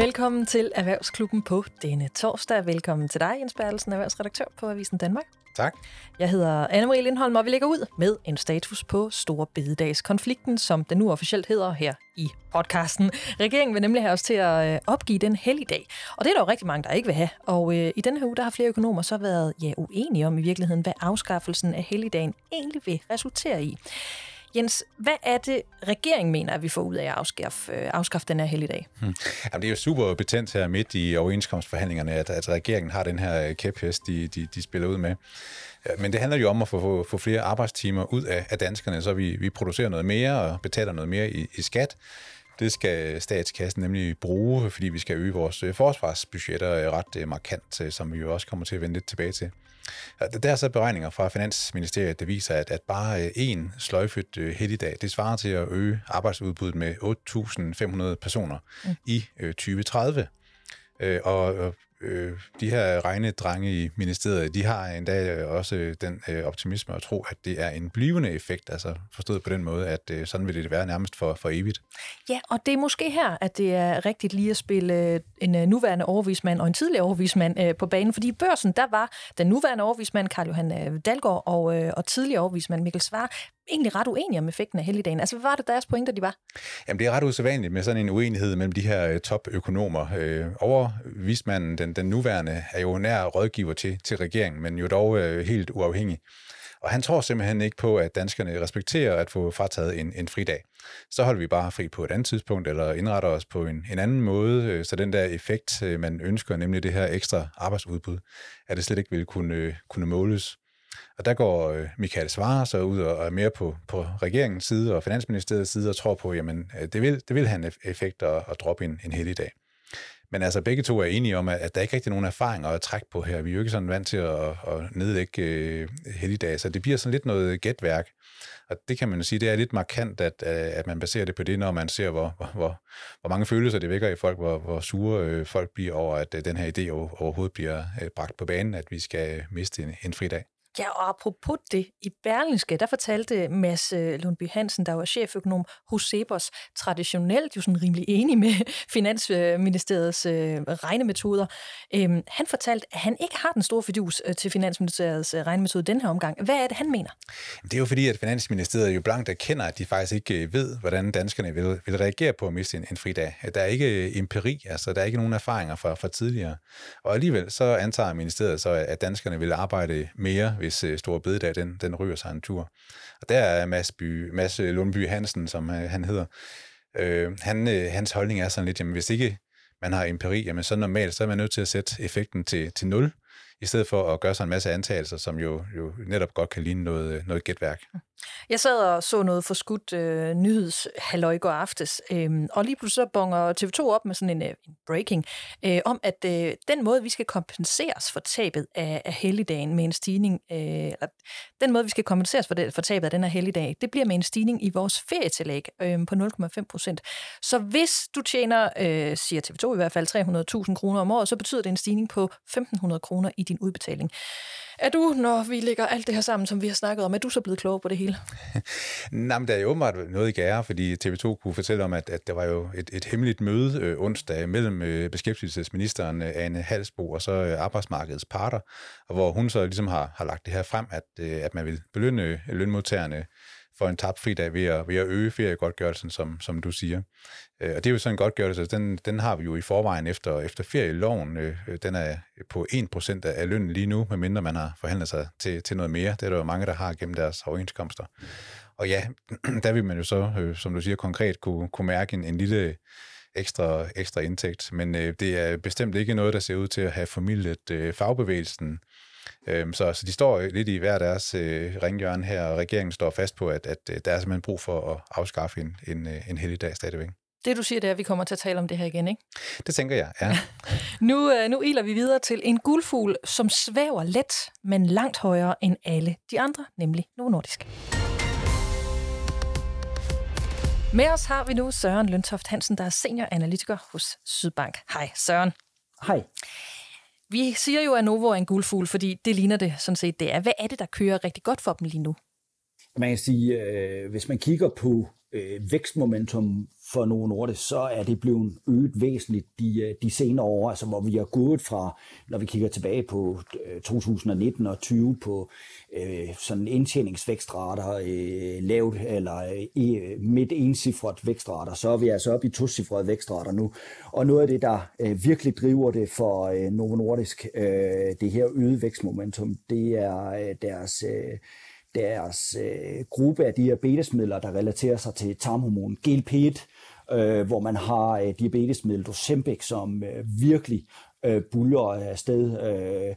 Velkommen til Erhvervsklubben på denne torsdag. Velkommen til dig, Jens Bertelsen, erhvervsredaktør på Avisen Danmark. Tak. Jeg hedder Anne-Marie Lindholm, og vi lægger ud med en status på Store Bededagskonflikten, som den nu officielt hedder her i podcasten. Regeringen vil nemlig have os til at øh, opgive den helligdag, og det er der jo rigtig mange, der ikke vil have. Og øh, i denne her uge, der har flere økonomer så været ja, uenige om i virkeligheden, hvad afskaffelsen af helligdagen egentlig vil resultere i. Jens, hvad er det, regeringen mener, at vi får ud af at afskaffe, øh, afskaffe den her helligdag? Hmm. Jamen, det er jo super betændt her midt i overenskomstforhandlingerne, at, at regeringen har den her øh, kæphest, de, de, de spiller ud med. Øh, men det handler jo om at få, få flere arbejdstimer ud af, af danskerne, så vi, vi producerer noget mere og betaler noget mere i, i skat. Det skal statskassen nemlig bruge, fordi vi skal øge vores forsvarsbudgetter ret markant, som vi jo også kommer til at vende lidt tilbage til. Der er så beregninger fra Finansministeriet, der viser, at, at bare øh, en sløjfet øh, helligdag, det svarer til at øge arbejdsudbuddet med 8.500 personer mm. i 2030. Øh, og øh, de her regnedrenge i ministeriet, de har endda øh, også øh, den øh, optimisme at tro, at det er en blivende effekt, altså forstået på den måde, at øh, sådan vil det være nærmest for, for evigt. Ja, og det er måske her, at det er rigtigt lige at spille øh, en øh, nuværende overvismand og en tidligere overvismand øh, på banen, fordi i børsen, der var den nuværende overvismand, Karl Johan Dalgaard, og, øh, og tidligere overvismand Mikkel Svar, egentlig ret uenige om effekten af helligdagen. Altså, hvad var det deres pointer, de var? Jamen, det er ret usædvanligt med sådan en uenighed mellem de her øh, topøkonomer. Øh, overvismanden, den, den nuværende, er jo nær rådgiver til, til regeringen, men jo dog øh, helt uafhængig. Og han tror simpelthen ikke på, at danskerne respekterer at få frataget en, en fridag. Så holder vi bare fri på et andet tidspunkt, eller indretter os på en, en anden måde, øh, så den der effekt, øh, man ønsker, nemlig det her ekstra arbejdsudbud, at det slet ikke vil kunne, øh, kunne måles. Og der går øh, Michael Svare så ud og er mere på, på regeringens side og Finansministeriets side og tror på, jamen øh, det vil, det vil have en effekt at, at droppe en, en heldig dag. Men altså begge to er enige om, at der ikke rigtig er nogen erfaringer at trække på her. Vi er jo ikke sådan vant til at, at nedlægge øh, helligdage, så det bliver sådan lidt noget gætværk. Og det kan man jo sige, det er lidt markant, at, øh, at man baserer det på det, når man ser, hvor, hvor, hvor, mange følelser det vækker i folk, hvor, hvor sure øh, folk bliver over, at øh, den her idé overhovedet bliver bragt på banen, at vi skal miste en, en fridag. Ja, og apropos det, i Berlingske, der fortalte Mads øh, Lundby Hansen, der var cheføkonom hos Sebers, traditionelt jo sådan rimelig enig med Finansministeriets øh, regnemetoder. Øhm, han fortalte, at han ikke har den store fidus øh, til Finansministeriets øh, regnemetode den her omgang. Hvad er det, han mener? Det er jo fordi, at Finansministeriet jo blankt erkender, at de faktisk ikke ved, hvordan danskerne vil, vil reagere på at miste en, en fridag. Der er ikke empiri, altså der er ikke nogen erfaringer fra, fra tidligere. Og alligevel så antager ministeriet så, at danskerne vil arbejde mere hvis øh, Store Bededag, den, den ryger sig en tur. Og der er Mads, By, Mads øh, Lundby Hansen, som øh, han hedder, øh, han, øh, hans holdning er sådan lidt, jamen hvis ikke man har empiri, jamen så normalt, så er man nødt til at sætte effekten til, til nul, i stedet for at gøre sig en masse antagelser, som jo, jo netop godt kan ligne noget, øh, noget gætværk. Jeg sad og så noget forskudt øh, nyhedshalløj går aftes, øh, og lige pludselig så bonger TV2 op med sådan en, øh, en breaking, øh, om at øh, den måde, vi skal kompenseres for tabet af, af helligdagen med en stigning, øh, eller den måde, vi skal kompenseres for, det, for tabet af den her helligdag, det bliver med en stigning i vores ferietillæg øh, på 0,5 procent. Så hvis du tjener, øh, siger TV2 i hvert fald, 300.000 kroner om året, så betyder det en stigning på 1.500 kroner i din udbetaling. Er du, når vi lægger alt det her sammen, som vi har snakket om, er du så blevet klogere på det hele? Nej, men der er jo åbenbart noget i gære, fordi TV2 kunne fortælle om, at, at der var jo et, et hemmeligt møde øh, onsdag mellem øh, beskæftigelsesministeren øh, Anne Halsbo og så øh, arbejdsmarkedets parter, og hvor hun så ligesom har, har lagt det her frem, at, øh, at man vil belønne øh, lønmodtagerne for en tabt fridag ved at, ved at øge feriegodtgørelsen, som, som du siger. Øh, og det er jo sådan en godtgørelse, den, den har vi jo i forvejen efter, efter ferieloven. Øh, øh den er på 1% af lønnen lige nu, medmindre man har forhandlet sig til, til noget mere. Det er der jo mange, der har gennem deres overenskomster. Og ja, der vil man jo så, øh, som du siger, konkret kunne, kunne mærke en, en lille ekstra, ekstra indtægt. Men øh, det er bestemt ikke noget, der ser ud til at have formidlet øh, fagbevægelsen Øhm, så, så de står lidt i hver deres øh, ringhjørne her, og regeringen står fast på, at, at øh, der er simpelthen brug for at afskaffe en, en, øh, en helligdag stadigvæk. Det du siger, det er, at vi kommer til at tale om det her igen, ikke? Det tænker jeg, ja. nu, øh, nu iler vi videre til en guldfugl, som svæver let, men langt højere end alle de andre, nemlig Novo Nordisk. Med os har vi nu Søren Løntoft Hansen, der er senior analytiker hos Sydbank. Hej Søren. Hej. Vi siger jo, at Novo er en guldfugl, fordi det ligner det sådan set, det er. Hvad er det, der kører rigtig godt for dem lige nu? Man kan sige, øh, hvis man kigger på øh, vækstmomentum for Novo Nordisk, så er det blevet øget væsentligt de, øh, de senere år, altså hvor vi har gået fra, når vi kigger tilbage på øh, 2019 og 20 på øh, sådan indtjeningsvækstrater øh, lavt eller øh, e, midt ensifret vækstrater, så er vi altså oppe i tosifrede vækstrater nu. Og noget af det, der øh, virkelig driver det for øh, Novo Nordisk, øh, det her øget vækstmomentum, det er øh, deres øh, deres øh, gruppe af diabetesmidler, der relaterer sig til tarmhormon GLP-1, øh, hvor man har øh, diabetesmiddel Ozempic, som øh, virkelig øh, buller afsted. Øh,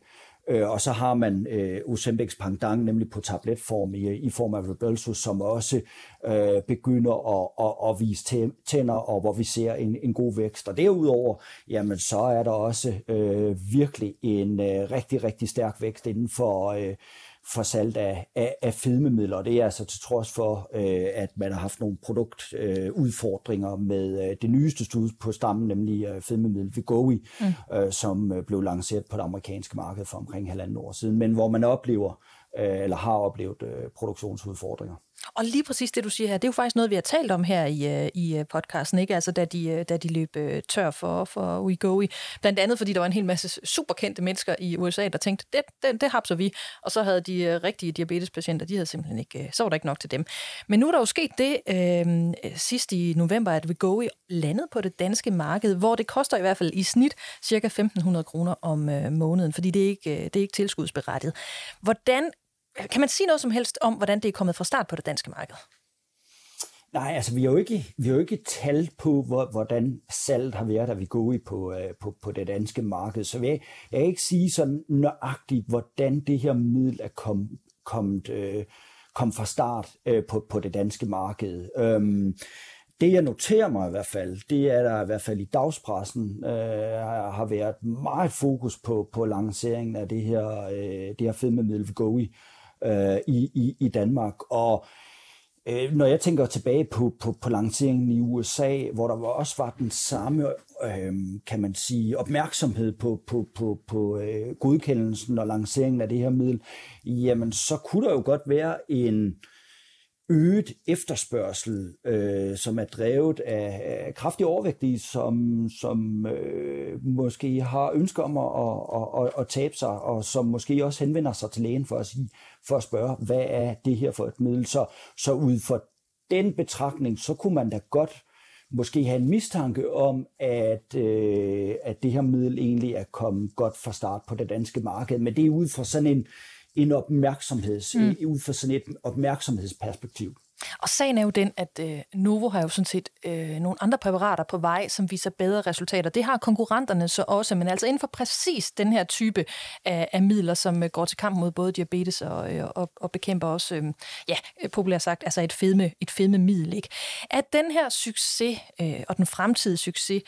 øh, og så har man øh, Ozempics pendant, nemlig på tabletform i, i form af Rybelsus, som også øh, begynder at, at, at vise tænder, og hvor vi ser en, en god vækst. Og derudover, jamen så er der også øh, virkelig en øh, rigtig, rigtig stærk vækst inden for... Øh, for salg af, af, af fedmemidler, og det er altså til trods for, øh, at man har haft nogle produktudfordringer øh, med øh, det nyeste stud på stammen, nemlig øh, fedmemiddel Vigovi, mm. øh, som øh, blev lanceret på det amerikanske marked for omkring halvanden år siden, men hvor man oplever, øh, eller har oplevet øh, produktionsudfordringer. Og lige præcis det, du siger her, det er jo faktisk noget, vi har talt om her i, øh, i øh, podcasten, ikke? Altså, da de, øh, da de løb tør for, for WeGoI. Blandt andet, fordi der var en hel masse superkendte mennesker i USA, der tænkte, det, det, det hapser vi. Og så havde de rigtige diabetespatienter, de havde simpelthen ikke, så var der ikke nok til dem. Men nu er der jo sket det øh, sidst i november, at WeGoI landede på det danske marked, hvor det koster i hvert fald i snit cirka 1.500 kroner om øh, måneden, fordi det er ikke, det er ikke tilskudsberettiget. Hvordan kan man sige noget som helst om, hvordan det er kommet fra start på det danske marked? Nej, altså vi har jo ikke, vi har jo ikke tal på, hvor, hvordan salget har været, da vi går i på, øh, på, på det danske marked. Så jeg, jeg kan ikke sige sådan nøjagtigt, hvordan det her middel er kom, kommet øh, kom fra start øh, på, på det danske marked. Øhm, det jeg noterer mig i hvert fald, det er der i hvert fald i dagspressen øh, har været meget fokus på, på lanceringen af det her, øh, det her fedmemiddel goe øh, i, i, i Danmark. Og øh, når jeg tænker tilbage på, på, på lanceringen i USA, hvor der også var den samme, øh, kan man sige, opmærksomhed på, på, på, på øh, godkendelsen og lanceringen af det her middel, jamen så kunne der jo godt være en øget efterspørgsel, øh, som er drevet af, af kraftige overvægtige, som, som øh, måske har ønsker om at, at, at, at tabe sig, og som måske også henvender sig til lægen for at, sige, for at spørge, hvad er det her for et middel? Så, så ud fra den betragtning, så kunne man da godt måske have en mistanke om, at, øh, at det her middel egentlig er kommet godt fra start på det danske marked. Men det er ud fra sådan en, en opmærksomheds, mm. ud fra sådan et opmærksomhedsperspektiv. Og sagen er jo den, at øh, Novo har jo sådan set øh, nogle andre præparater på vej, som viser bedre resultater. Det har konkurrenterne så også, men altså inden for præcis den her type af, af midler, som øh, går til kamp mod både diabetes og, øh, og, og bekæmper også, øh, ja, populært sagt, altså et fedme, et fedme middel. Ikke? At den her succes øh, og den fremtidige succes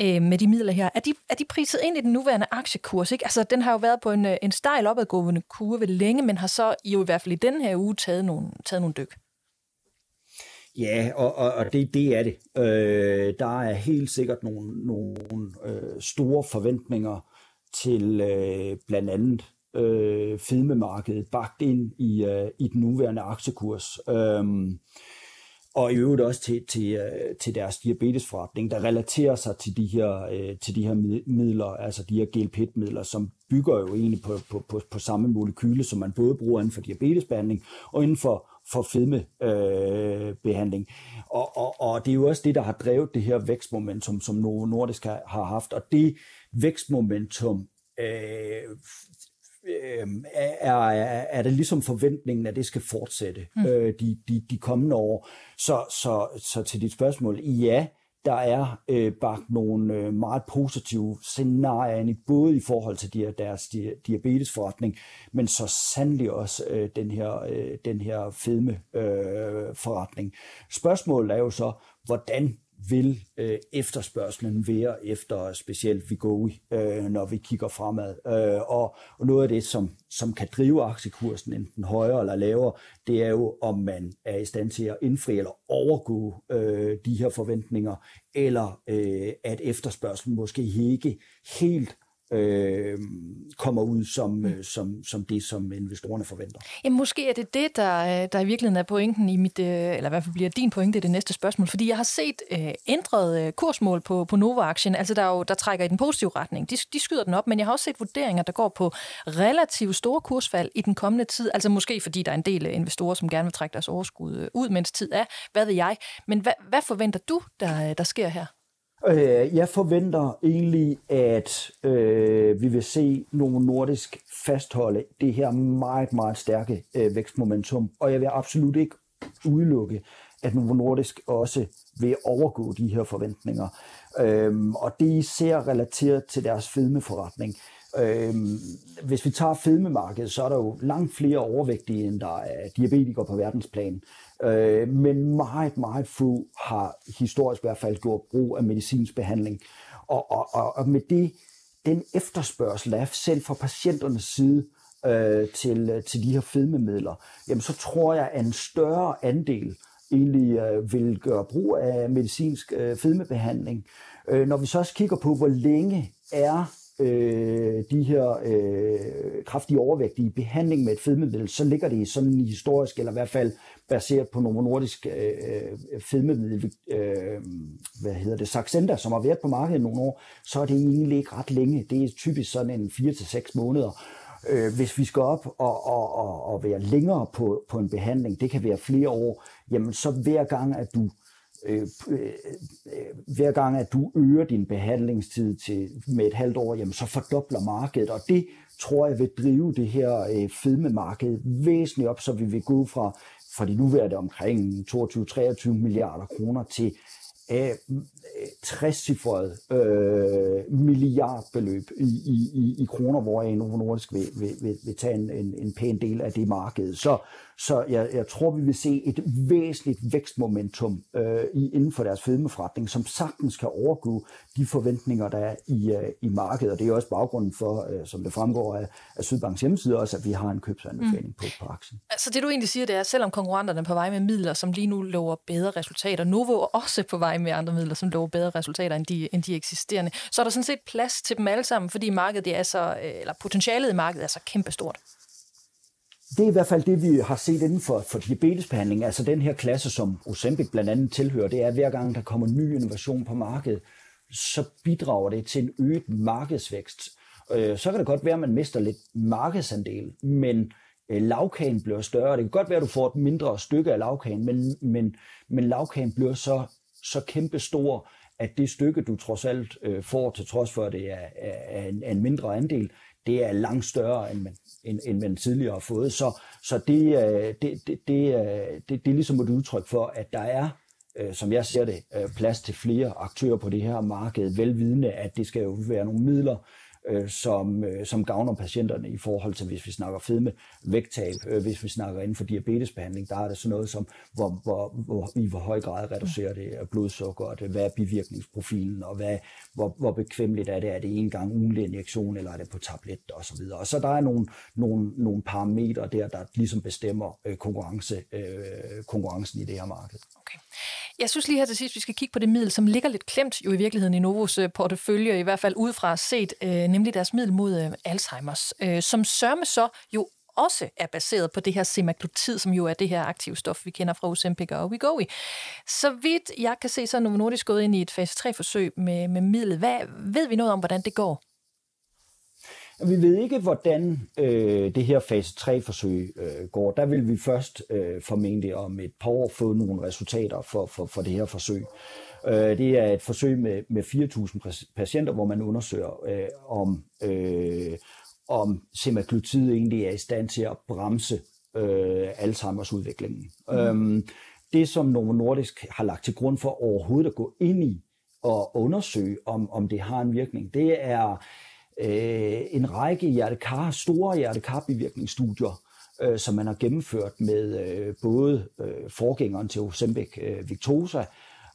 øh, med de midler her, er de, er de priset ind i den nuværende aktiekurs? Ikke? Altså den har jo været på en, øh, en stejl opadgående kurve længe, men har så jo i hvert fald i den her uge taget nogle, taget nogle dyk. Ja, og, og, og det, det er det. Øh, der er helt sikkert nogle, nogle øh, store forventninger til øh, blandt andet øh, fedmemarkedet bagt ind i, øh, i den nuværende aktiekurs. Øh, og i øvrigt også til, til, øh, til deres diabetesforretning, der relaterer sig til de her, øh, til de her midler, altså de her GLP-midler, som bygger jo egentlig på, på, på, på samme molekyle, som man både bruger inden for diabetesbehandling og inden for for fedmebehandling. Øh, og, og, og det er jo også det, der har drevet det her vækstmomentum, som Novo Nordisk har, har haft. Og det vækstmomentum øh, øh, er, er, er det ligesom forventningen, at det skal fortsætte mm. øh, de, de, de kommende år. Så, så, så til dit spørgsmål, ja, der er øh, bagt nogle øh, meget positive scenarier ind, både i forhold til de, deres di, diabetesforretning, men så sandelig også øh, den her, øh, den her fedme øh, forretning. Spørgsmålet er jo så, hvordan vil øh, efterspørgselen være efter specielt Vigoi, øh, når vi kigger fremad. Øh, og, og noget af det, som, som kan drive aktiekursen enten højere eller lavere, det er jo, om man er i stand til at indfri eller overgå øh, de her forventninger, eller øh, at efterspørgselen måske ikke helt øh, kommer ud som, øh, som, som det, som investorerne forventer. Jamen, måske er det det, der, øh, der i virkeligheden er pointen i mit, øh, eller i hvert fald bliver din pointe i det næste spørgsmål, fordi jeg har set øh, ændret øh, kursmål på, på Nova-aktien, altså der, jo, der trækker i den positive retning. De, de skyder den op, men jeg har også set vurderinger, der går på relativt store kursfald i den kommende tid, altså måske fordi der er en del øh, investorer, som gerne vil trække deres overskud ud, mens tid er, hvad ved jeg. Men hvad, hvad forventer du, der, der sker her? Øh, jeg forventer egentlig, at øh, vi vil se nogle Nordisk fastholde det her meget, meget stærke øh, vækstmomentum, og jeg vil absolut ikke udelukke, at Novo Nordisk også vil overgå de her forventninger. Øhm, og det er især relateret til deres fedmeforretning. Øhm, hvis vi tager fedmemarkedet, så er der jo langt flere overvægtige, end der er diabetikere på verdensplan. Øh, men meget, meget få har historisk i hvert fald gjort brug af medicinsk behandling. Og, og, og, og med det, den efterspørgsel, der er selv fra patienternes side øh, til, til de her fedmemidler, jamen så tror jeg, at en større andel egentlig øh, vil gøre brug af medicinsk øh, fedmebehandling. Øh, når vi så også kigger på, hvor længe er øh, de her øh, kraftige overvægtige behandling med et fedmemiddel, så ligger det sådan historisk, eller i hvert fald baseret på Novo Nordisk øh, øh fedmemiddel, øh, hvad hedder det, Saxenda, som har været på markedet nogle år, så er det egentlig ikke ret længe. Det er typisk sådan en 4-6 måneder. Øh, hvis vi skal op og, og, og, og være længere på, på en behandling, det kan være flere år, jamen så hver gang, at du Øh, øh, øh, hver gang, at du øger din behandlingstid til, med et halvt år, jamen så fordobler markedet, og det tror jeg vil drive det her øh, fedmemarked væsentligt op, så vi vil gå fra, fra de nuværende omkring 22-23 milliarder kroner til øh, af 60-cifret øh, milliardbeløb i, i, i, i kroner, hvor Novo Nordisk vil, vil, vil, vil tage en, en, en pæn del af det marked. Så, så jeg, jeg tror, vi vil se et væsentligt vækstmomentum øh, i, inden for deres fedmeforretning, som sagtens kan overgå de forventninger, der er i, øh, i markedet. Og det er også baggrunden for, øh, som det fremgår af, af Sydbanks hjemmeside, også, at vi har en købsanbefaling mm. på, på aktien. Altså det du egentlig siger, det er, at selvom konkurrenterne er på vej med midler, som lige nu lover bedre resultater, Novo er også på vej med andre midler, som lover bedre resultater end de, end de eksisterende, så er der sådan set plads til dem alle sammen, fordi markedet det er så, øh, eller potentialet i markedet er så kæmpestort. Det er i hvert fald det, vi har set inden for, for diabetesbehandling. Altså den her klasse, som Ozempic blandt andet tilhører, det er, at hver gang der kommer ny innovation på markedet, så bidrager det til en øget markedsvækst. Øh, så kan det godt være, at man mister lidt markedsandel, men øh, lavkagen bliver større. Det kan godt være, at du får et mindre stykke af lavkagen, men, men, men lavkagen bliver så, så kæmpe stor, at det stykke, du trods alt øh, får, til trods for, at det er, er, en, er en mindre andel, det er langt større, end man, end, end man tidligere har fået. Så, så det, øh, det, det, det, øh, det, det er ligesom et udtryk for, at der er øh, som jeg ser det, plads til flere aktører på det her marked, velvidende, at det skal jo være nogle midler, øh, som, øh, som gavner patienterne i forhold til, hvis vi snakker fedme, vægttab, øh, hvis vi snakker inden for diabetesbehandling, der er det sådan noget som, hvor, hvor, hvor, i hvor høj grad reducerer det øh, blodsukker, det, hvad er bivirkningsprofilen, og hvad, hvor, hvor bekvemmeligt er det, er det en gang ugenlig injektion, eller er det på tablet, og så videre. Og så der er nogle, nogle, nogle parametre der, der ligesom bestemmer øh, konkurrence, øh, konkurrencen i det her marked. Okay. Jeg synes lige her til sidst, vi skal kigge på det middel, som ligger lidt klemt jo i virkeligheden i Novos øh, portefølje, i hvert fald udefra set, øh, nemlig deres middel mod øh, Alzheimer's, øh, som sørme så jo også er baseret på det her semaglutid, som jo er det her aktive stof, vi kender fra Ozempic og Wegovy. Så vidt jeg kan se, så er Novo Nordisk gået ind i et fase 3-forsøg med, med midlet. Hvad, ved vi noget om, hvordan det går? Vi ved ikke, hvordan øh, det her fase 3-forsøg øh, går. Der vil vi først øh, formentlig om et par år få nogle resultater for, for, for det her forsøg. Øh, det er et forsøg med, med 4.000 patienter, hvor man undersøger, øh, om, øh, om semaglutid egentlig er i stand til at bremse øh, Alzheimers udviklingen. Mm. Øhm, det, som Novo Nordisk har lagt til grund for overhovedet at gå ind i og undersøge, om, om det har en virkning, det er øh, en række hjertekar, store hjertekarbivirkningsstudier, øh, som man har gennemført med øh, både øh, forgængeren til Ozempic øh, Victoza,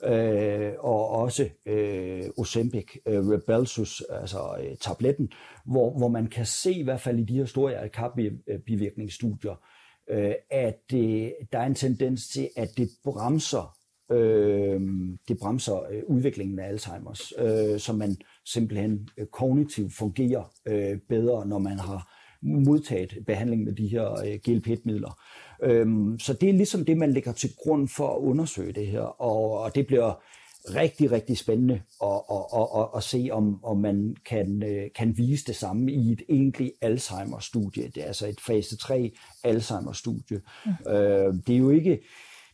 øh, og også øh, Ozempic øh, Rebelsus, altså øh, tabletten, hvor, hvor man kan se i hvert fald i de her store hjertekarbivirkningsstudier, øh, at det, der er en tendens til, at det bremser Øh, det bremser øh, udviklingen af Alzheimers, øh, så man simpelthen øh, kognitivt fungerer øh, bedre, når man har modtaget behandling med de her øh, GLP-1-midler. Øhm, så det er ligesom det, man lægger til grund for at undersøge det her, og, og det bliver rigtig, rigtig spændende at, at, at, at, at se, om, om man kan, kan vise det samme i et egentligt Alzheimer-studie. Det er altså et fase 3 Alzheimer-studie. Mm. Øh, det er jo ikke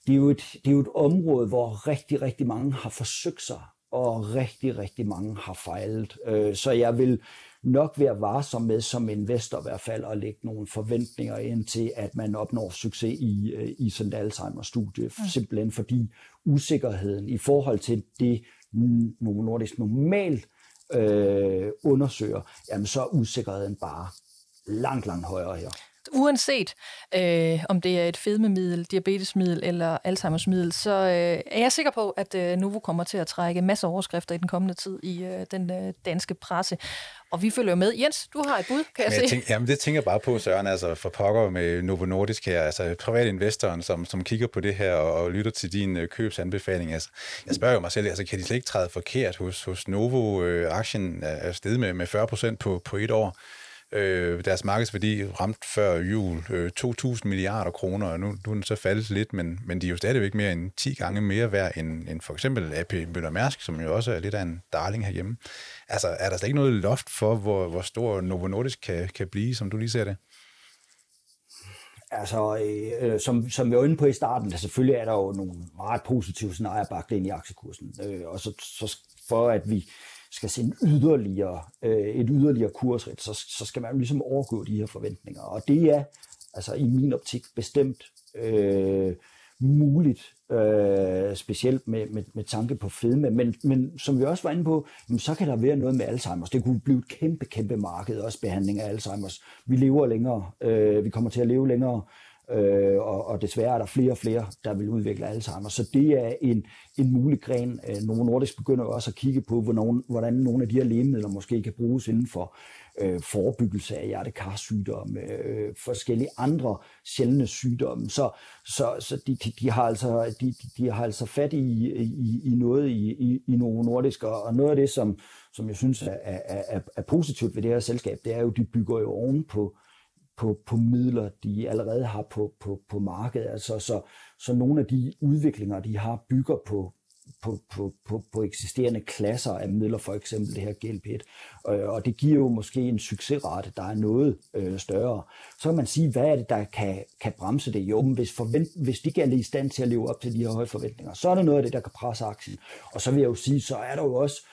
det er, jo et, det er jo et område, hvor rigtig, rigtig mange har forsøgt sig, og rigtig, rigtig mange har fejlet. Øh, så jeg vil nok være varsom med som investor i hvert fald at lægge nogle forventninger ind til, at man opnår succes i, øh, i sådan et Alzheimer-studie. Mm. Simpelthen fordi usikkerheden i forhold til det, nogle Nordisk normalt øh, undersøger, jamen så er usikkerheden bare langt, langt højere her. Uanset øh, om det er et fedmemiddel, diabetesmiddel eller Alzheimer's-middel, så øh, er jeg sikker på, at øh, Novo kommer til at trække masser af overskrifter i den kommende tid i øh, den øh, danske presse. Og vi følger med. Jens, du har et bud, kan jeg, jeg se. Tænker, jamen, det tænker jeg bare på, Søren, altså for pokker med Novo Nordisk her, altså privatinvestoren, som, som kigger på det her og, og lytter til din øh, købsanbefaling. Altså, jeg spørger jo mig selv, altså, kan de slet ikke træde forkert hos, hos Novo? Øh, aktien er steget med, med 40 procent på, på et år. Øh, deres markedsværdi ramte før jul øh, 2.000 milliarder kroner, og nu, nu er den så faldet lidt, men, men de er jo stadigvæk mere end 10 gange mere værd end, end for eksempel AP Møller Mærsk, som jo også er lidt af en darling herhjemme. Altså, er der slet ikke noget loft for, hvor, hvor stor Novo Nordisk kan, kan blive, som du lige ser det? Altså, øh, øh som, som vi var inde på i starten, der selvfølgelig er der jo nogle meget positive scenarier bagt ind i aktiekursen. Øh, og så, så for at vi skal se en yderligere, øh, et yderligere kursret, så, så skal man ligesom overgå de her forventninger. Og det er altså i min optik bestemt øh, muligt, øh, specielt med, med, med tanke på fedme. Men, men som vi også var inde på, jamen, så kan der være noget med Alzheimer's. Det kunne blive et kæmpe, kæmpe marked, også behandling af Alzheimer's. Vi lever længere, øh, vi kommer til at leve længere, øh, og, og desværre er der flere og flere, der vil udvikle Alzheimer. Så det er en, en mulig gren. Øh, Novo Nordisk begynder også at kigge på, hvordan, hvordan nogle af de her lægemidler måske kan bruges inden for øh, forebyggelse af hjertekarsygdomme, øh, forskellige andre sjældne sygdomme. Så, så, så de, de, de, har altså, de, de har altså fat i, i, i noget i, i, i Novo Nordisk, og noget af det, som, som jeg synes er, er, er, er positivt ved det her selskab, det er jo, de bygger jo oven på på, på midler, de allerede har på, på, på markedet. Altså, så, så nogle af de udviklinger, de har, bygger på, på, på, på, på eksisterende klasser af midler, for eksempel det her GLP-1. Øh, og det giver jo måske en succesrate, der er noget øh, større. Så kan man sige, hvad er det, der kan, kan bremse det? Jo, men hvis, forvent, hvis de ikke er i stand til at leve op til de her høje forventninger, så er der noget af det, der kan presse aktien. Og så vil jeg jo sige, så er der jo også,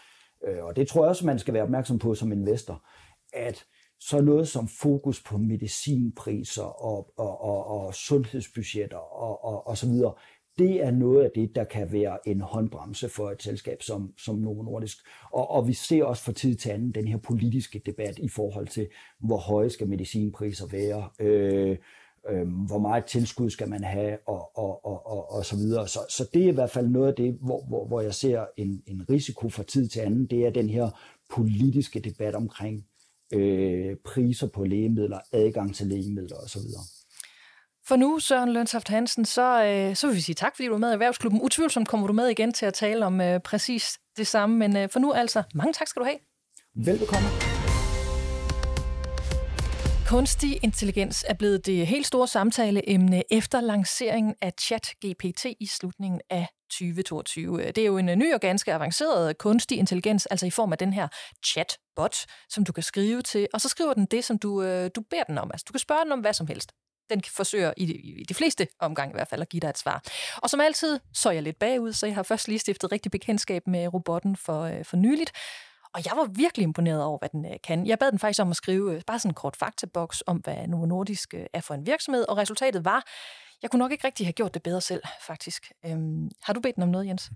øh, og det tror jeg også, man skal være opmærksom på som investor, at så noget som fokus på medicinpriser og, og, og, og sundhedsbudgetter og, og, og så videre, det er noget af det, der kan være en håndbremse for et selskab som, som Novo Nordisk. Og, og vi ser også for tid til anden den her politiske debat i forhold til, hvor høje skal medicinpriser være, øh, øh, hvor meget tilskud skal man have, og, og, og, og, og så videre. Så, så det er i hvert fald noget af det, hvor, hvor, hvor jeg ser en, en risiko fra tid til anden, det er den her politiske debat omkring øh, priser på lægemidler, adgang til lægemidler osv. For nu, Søren Lønsoft Hansen, så, øh, så vil vi sige tak, fordi du er med i Erhvervsklubben. Utvivlsomt kommer du med igen til at tale om øh, præcis det samme, men øh, for nu altså, mange tak skal du have. Velbekomme. Kunstig intelligens er blevet det helt store samtaleemne efter lanceringen af ChatGPT i slutningen af 2022. Øh, det er jo en øh, ny og ganske avanceret øh, kunstig intelligens, altså i form af den her chatbot, som du kan skrive til, og så skriver den det, som du, du beder den om. Altså, du kan spørge den om hvad som helst. Den forsøger i de, i de fleste omgange i hvert fald at give dig et svar. Og som altid, så er jeg lidt bagud, så jeg har først lige stiftet rigtig bekendtskab med robotten for, øh, for nyligt. Og jeg var virkelig imponeret over, hvad den øh, kan. Jeg bad den faktisk om at skrive øh, bare sådan en kort faktaboks om, hvad Novo Nordisk øh, er for en virksomhed, og resultatet var, jeg kunne nok ikke rigtig have gjort det bedre selv, faktisk. Øhm, har du bedt den om noget, Jens?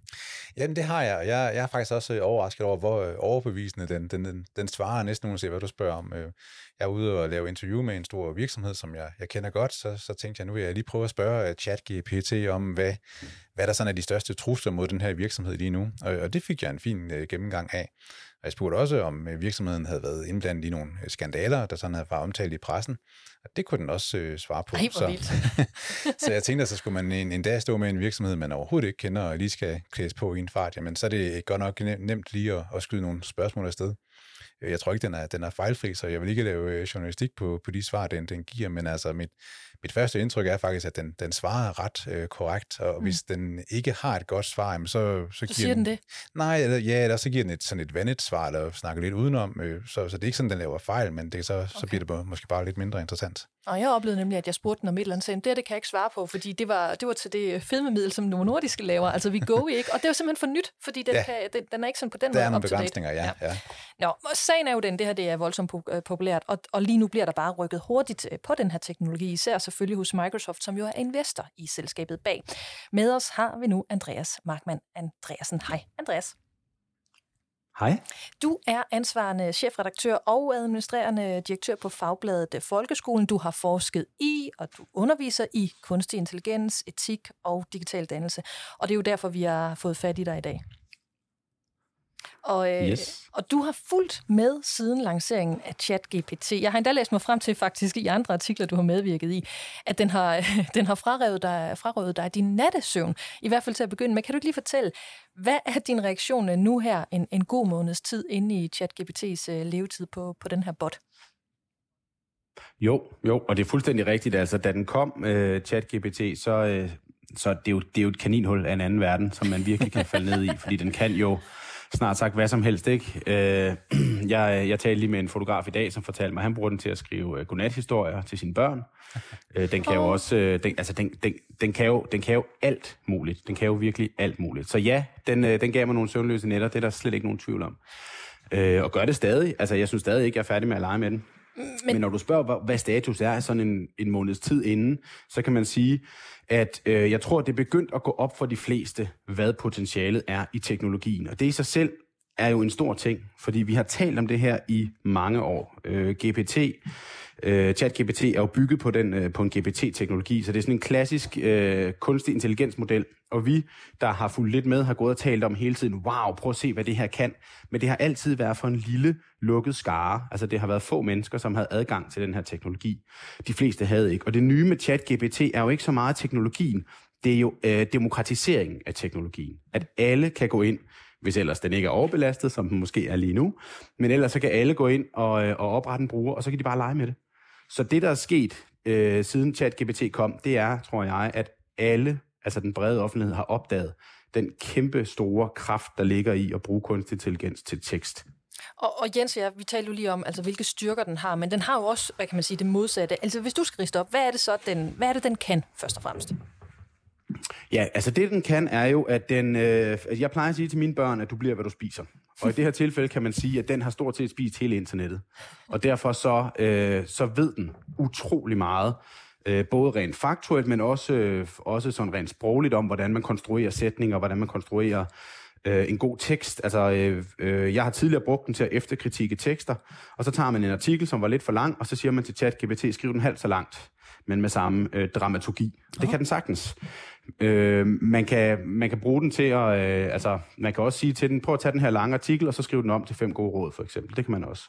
Jamen, det har jeg. Jeg, jeg er faktisk også øh, overrasket over, hvor øh, overbevisende den, den, den, den svarer næsten uanset, hvad du spørger om. Øh, jeg er ude og lave interview med en stor virksomhed, som jeg, jeg kender godt, så, så tænkte jeg, nu vil jeg lige prøve at spørge ChatGPT om, hvad, hvad der sådan er de største trusler mod den her virksomhed lige nu. Og, og det fik jeg en fin gennemgang af. Og jeg spurgte også, om øh, virksomheden havde været indblandet i nogle øh, skandaler, der sådan havde været omtalt i pressen. Og det kunne den også øh, svare på. Ej, så, så jeg tænkte, at så skulle man en, en dag stå med en virksomhed, man overhovedet ikke kender, og lige skal klædes på i en fart, jamen så er det godt nok nemt lige at, at skyde nogle spørgsmål afsted. Jeg tror ikke, den er, den er fejlfri, så jeg vil ikke lave øh, journalistik på, på de svar, den, den giver, men altså mit, mit første indtryk er faktisk, at den, den svarer ret øh, korrekt, og mm. hvis den ikke har et godt svar, jamen så, så, så giver siger den, den det? Nej, eller, ja, eller så giver den et, sådan et vandet svar, eller snakker lidt udenom, øh, så, så det er ikke sådan, den laver fejl, men det, så, okay. så bliver det måske bare lidt mindre interessant. Og jeg oplevede nemlig, at jeg spurgte den om et eller andet, sagde, det, det kan jeg ikke svare på, fordi det var, det var til det fedmemiddel, som Novo Nordisk laver, altså vi go ikke, og det var simpelthen for nyt, fordi den, ja. kan, den, den er ikke sådan på den måde Der er nogle begrænsninger, ja. ja. ja. Nå, og sagen er jo den, det her det er voldsomt øh, populært, og, og lige nu bliver der bare rykket hurtigt øh, på den her teknologi, især selvfølgelig hos Microsoft, som jo er investor i selskabet bag. Med os har vi nu Andreas Markmann Andreasen. Hej, Andreas. Hej. Du er ansvarende chefredaktør og administrerende direktør på Fagbladet Folkeskolen. Du har forsket i, og du underviser i kunstig intelligens, etik og digital dannelse. Og det er jo derfor, vi har fået fat i dig i dag. Og, øh, yes. og du har fulgt med siden lanceringen af ChatGPT. Jeg har endda læst mig frem til faktisk i andre artikler, du har medvirket i, at den har, den har frarøvet dig, frarøvet dig din nattesøvn, i hvert fald til at begynde med. Kan du ikke lige fortælle, hvad er din reaktion nu her, en, en god måneds tid inde i ChatGPT's uh, levetid på, på den her bot? Jo, jo, og det er fuldstændig rigtigt. Altså, da den kom, uh, ChatGPT, så, uh, så det er, jo, det er jo et kaninhul af en anden verden, som man virkelig kan falde ned i, fordi den kan jo snart sagt hvad som helst, ikke? Øh, jeg, jeg talte lige med en fotograf i dag, som fortalte mig, at han bruger den til at skrive uh, godnathistorier til sine børn. Uh, den kan jo også, uh, den, altså den, den, den, kan jo, den kan jo alt muligt. Den kan jo virkelig alt muligt. Så ja, den, uh, den gav mig nogle søvnløse nætter, det er der slet ikke nogen tvivl om. Uh, og gør det stadig. Altså, jeg synes stadig ikke, jeg er færdig med at lege med den. Men, Men når du spørger, hvad status er sådan en, en måneds tid inden, så kan man sige, at øh, jeg tror, det er begyndt at gå op for de fleste, hvad potentialet er i teknologien. Og det i sig selv er jo en stor ting, fordi vi har talt om det her i mange år. Øh, GPT Øh, ChatGPT er jo bygget på, den, øh, på en GPT-teknologi, så det er sådan en klassisk øh, kunstig intelligensmodel. Og vi, der har fulgt lidt med, har gået og talt om hele tiden, wow, prøv at se, hvad det her kan. Men det har altid været for en lille, lukket skare. Altså det har været få mennesker, som havde adgang til den her teknologi. De fleste havde ikke. Og det nye med ChatGPT er jo ikke så meget teknologien, det er jo øh, demokratiseringen af teknologien. At alle kan gå ind, hvis ellers den ikke er overbelastet, som den måske er lige nu. Men ellers så kan alle gå ind og, øh, og oprette en bruger, og så kan de bare lege med det. Så det, der er sket øh, siden ChatGPT kom, det er, tror jeg, at alle, altså den brede offentlighed, har opdaget den kæmpe store kraft, der ligger i at bruge kunstig intelligens til tekst. Og, og Jens, jeg vi talte jo lige om, altså, hvilke styrker den har, men den har jo også, hvad kan man sige, det modsatte. Altså, hvis du skal riste op, hvad er det så, den, hvad er det, den kan, først og fremmest? Ja, altså det, den kan, er jo, at den... Øh, jeg plejer at sige til mine børn, at du bliver, hvad du spiser. Og i det her tilfælde kan man sige, at den har stort set spist hele internettet. Og derfor så, øh, så ved den utrolig meget, øh, både rent faktuelt, men også, øh, også sådan rent sprogligt om, hvordan man konstruerer sætninger, hvordan man konstruerer øh, en god tekst. Altså, øh, øh, jeg har tidligere brugt den til at efterkritique tekster, og så tager man en artikel, som var lidt for lang, og så siger man til ChatGPT, skriv den halvt så langt, men med samme øh, dramaturgi. Det kan den sagtens. Øh, man, kan, man kan bruge den til at, øh, altså, man kan også sige til den, prøv at tage den her lange artikel, og så skrive den om til fem gode råd, for eksempel. Det kan man også.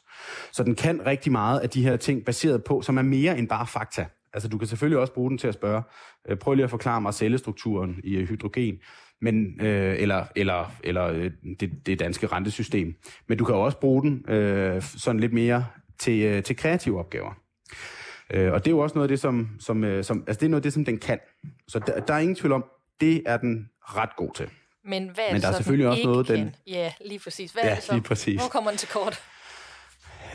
Så den kan rigtig meget af de her ting, baseret på, som er mere end bare fakta. Altså, du kan selvfølgelig også bruge den til at spørge, øh, prøv lige at forklare mig cellestrukturen i øh, hydrogen, men, øh, eller, eller, eller øh, det, det danske rentesystem. Men du kan også bruge den øh, sådan lidt mere til, øh, til kreative opgaver. Øh, og det er jo også noget af det, som, som, øh, som, altså det er noget af det, som den kan. Så der, der er ingen tvivl om, det er den ret god til. Men hvad er Men der er selvfølgelig også noget, kan? den... Ja, lige præcis. Hvad ja, er det så? lige præcis. Hvor kommer den til kort?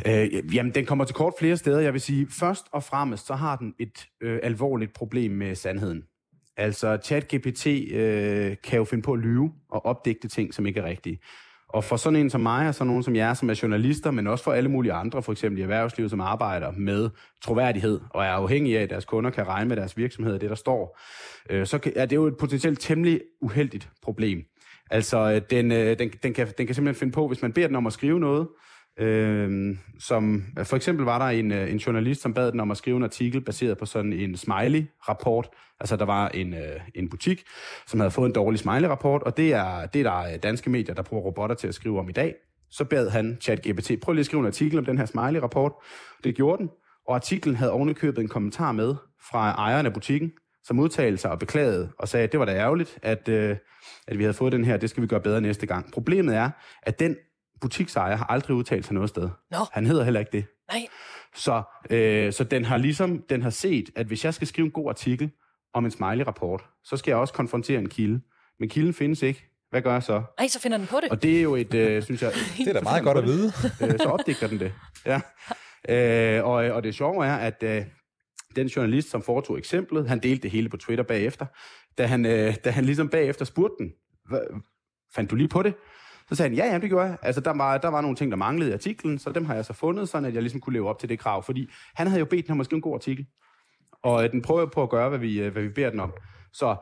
Øh, jamen, den kommer til kort flere steder. Jeg vil sige, først og fremmest, så har den et øh, alvorligt problem med sandheden. Altså, ChatGPT øh, kan jo finde på at lyve og opdigte ting, som ikke er rigtige. Og for sådan en som mig, og sådan nogen som jer, som er journalister, men også for alle mulige andre, for eksempel i erhvervslivet, som arbejder med troværdighed, og er afhængige af, at deres kunder kan regne med deres virksomhed og det, der står, øh, så er det jo et potentielt temmelig uheldigt problem. Altså, øh, den, øh, den, den, kan, den kan simpelthen finde på, hvis man beder den om at skrive noget, Øhm, øh, som, for eksempel var der en, øh, en journalist, som bad den om at skrive en artikel baseret på sådan en smiley-rapport. Altså der var en, øh, en butik, som havde fået en dårlig smiley-rapport, og det er, det er der øh, danske medier, der bruger robotter til at skrive om i dag. Så bad han ChatGPT, prøv lige at skrive en artikel om den her smiley-rapport. Det gjorde den, og artiklen havde ovenikøbet en kommentar med fra ejeren af butikken, som udtalte sig og beklagede og sagde, at det var da ærgerligt, at, øh, at vi havde fået den her, det skal vi gøre bedre næste gang. Problemet er, at den butiksejer har aldrig udtalt sig noget sted. Nå. Han hedder heller ikke det. Nej. Så, øh, så den har ligesom den har set, at hvis jeg skal skrive en god artikel om en smiley-rapport, så skal jeg også konfrontere en kilde. Men kilden findes ikke. Hvad gør jeg så? Ej, så finder den på det. Og det er jo et, øh, synes jeg... Det er da meget godt at vide. øh, så opdigter den det. Ja. Øh, og, og det sjove er, at øh, den journalist, som foretog eksemplet, han delte det hele på Twitter bagefter, da han, øh, da han ligesom bagefter spurgte den, "Hva- fandt du lige på det? Så sagde han, ja, ja, det gjorde jeg. Altså, der var, der var nogle ting, der manglede i artiklen, så dem har jeg så fundet, sådan at jeg ligesom kunne leve op til det krav. Fordi han havde jo bedt den om at skrive en god artikel. Og øh, den prøver på at gøre, hvad vi, øh, hvad vi beder den om. Så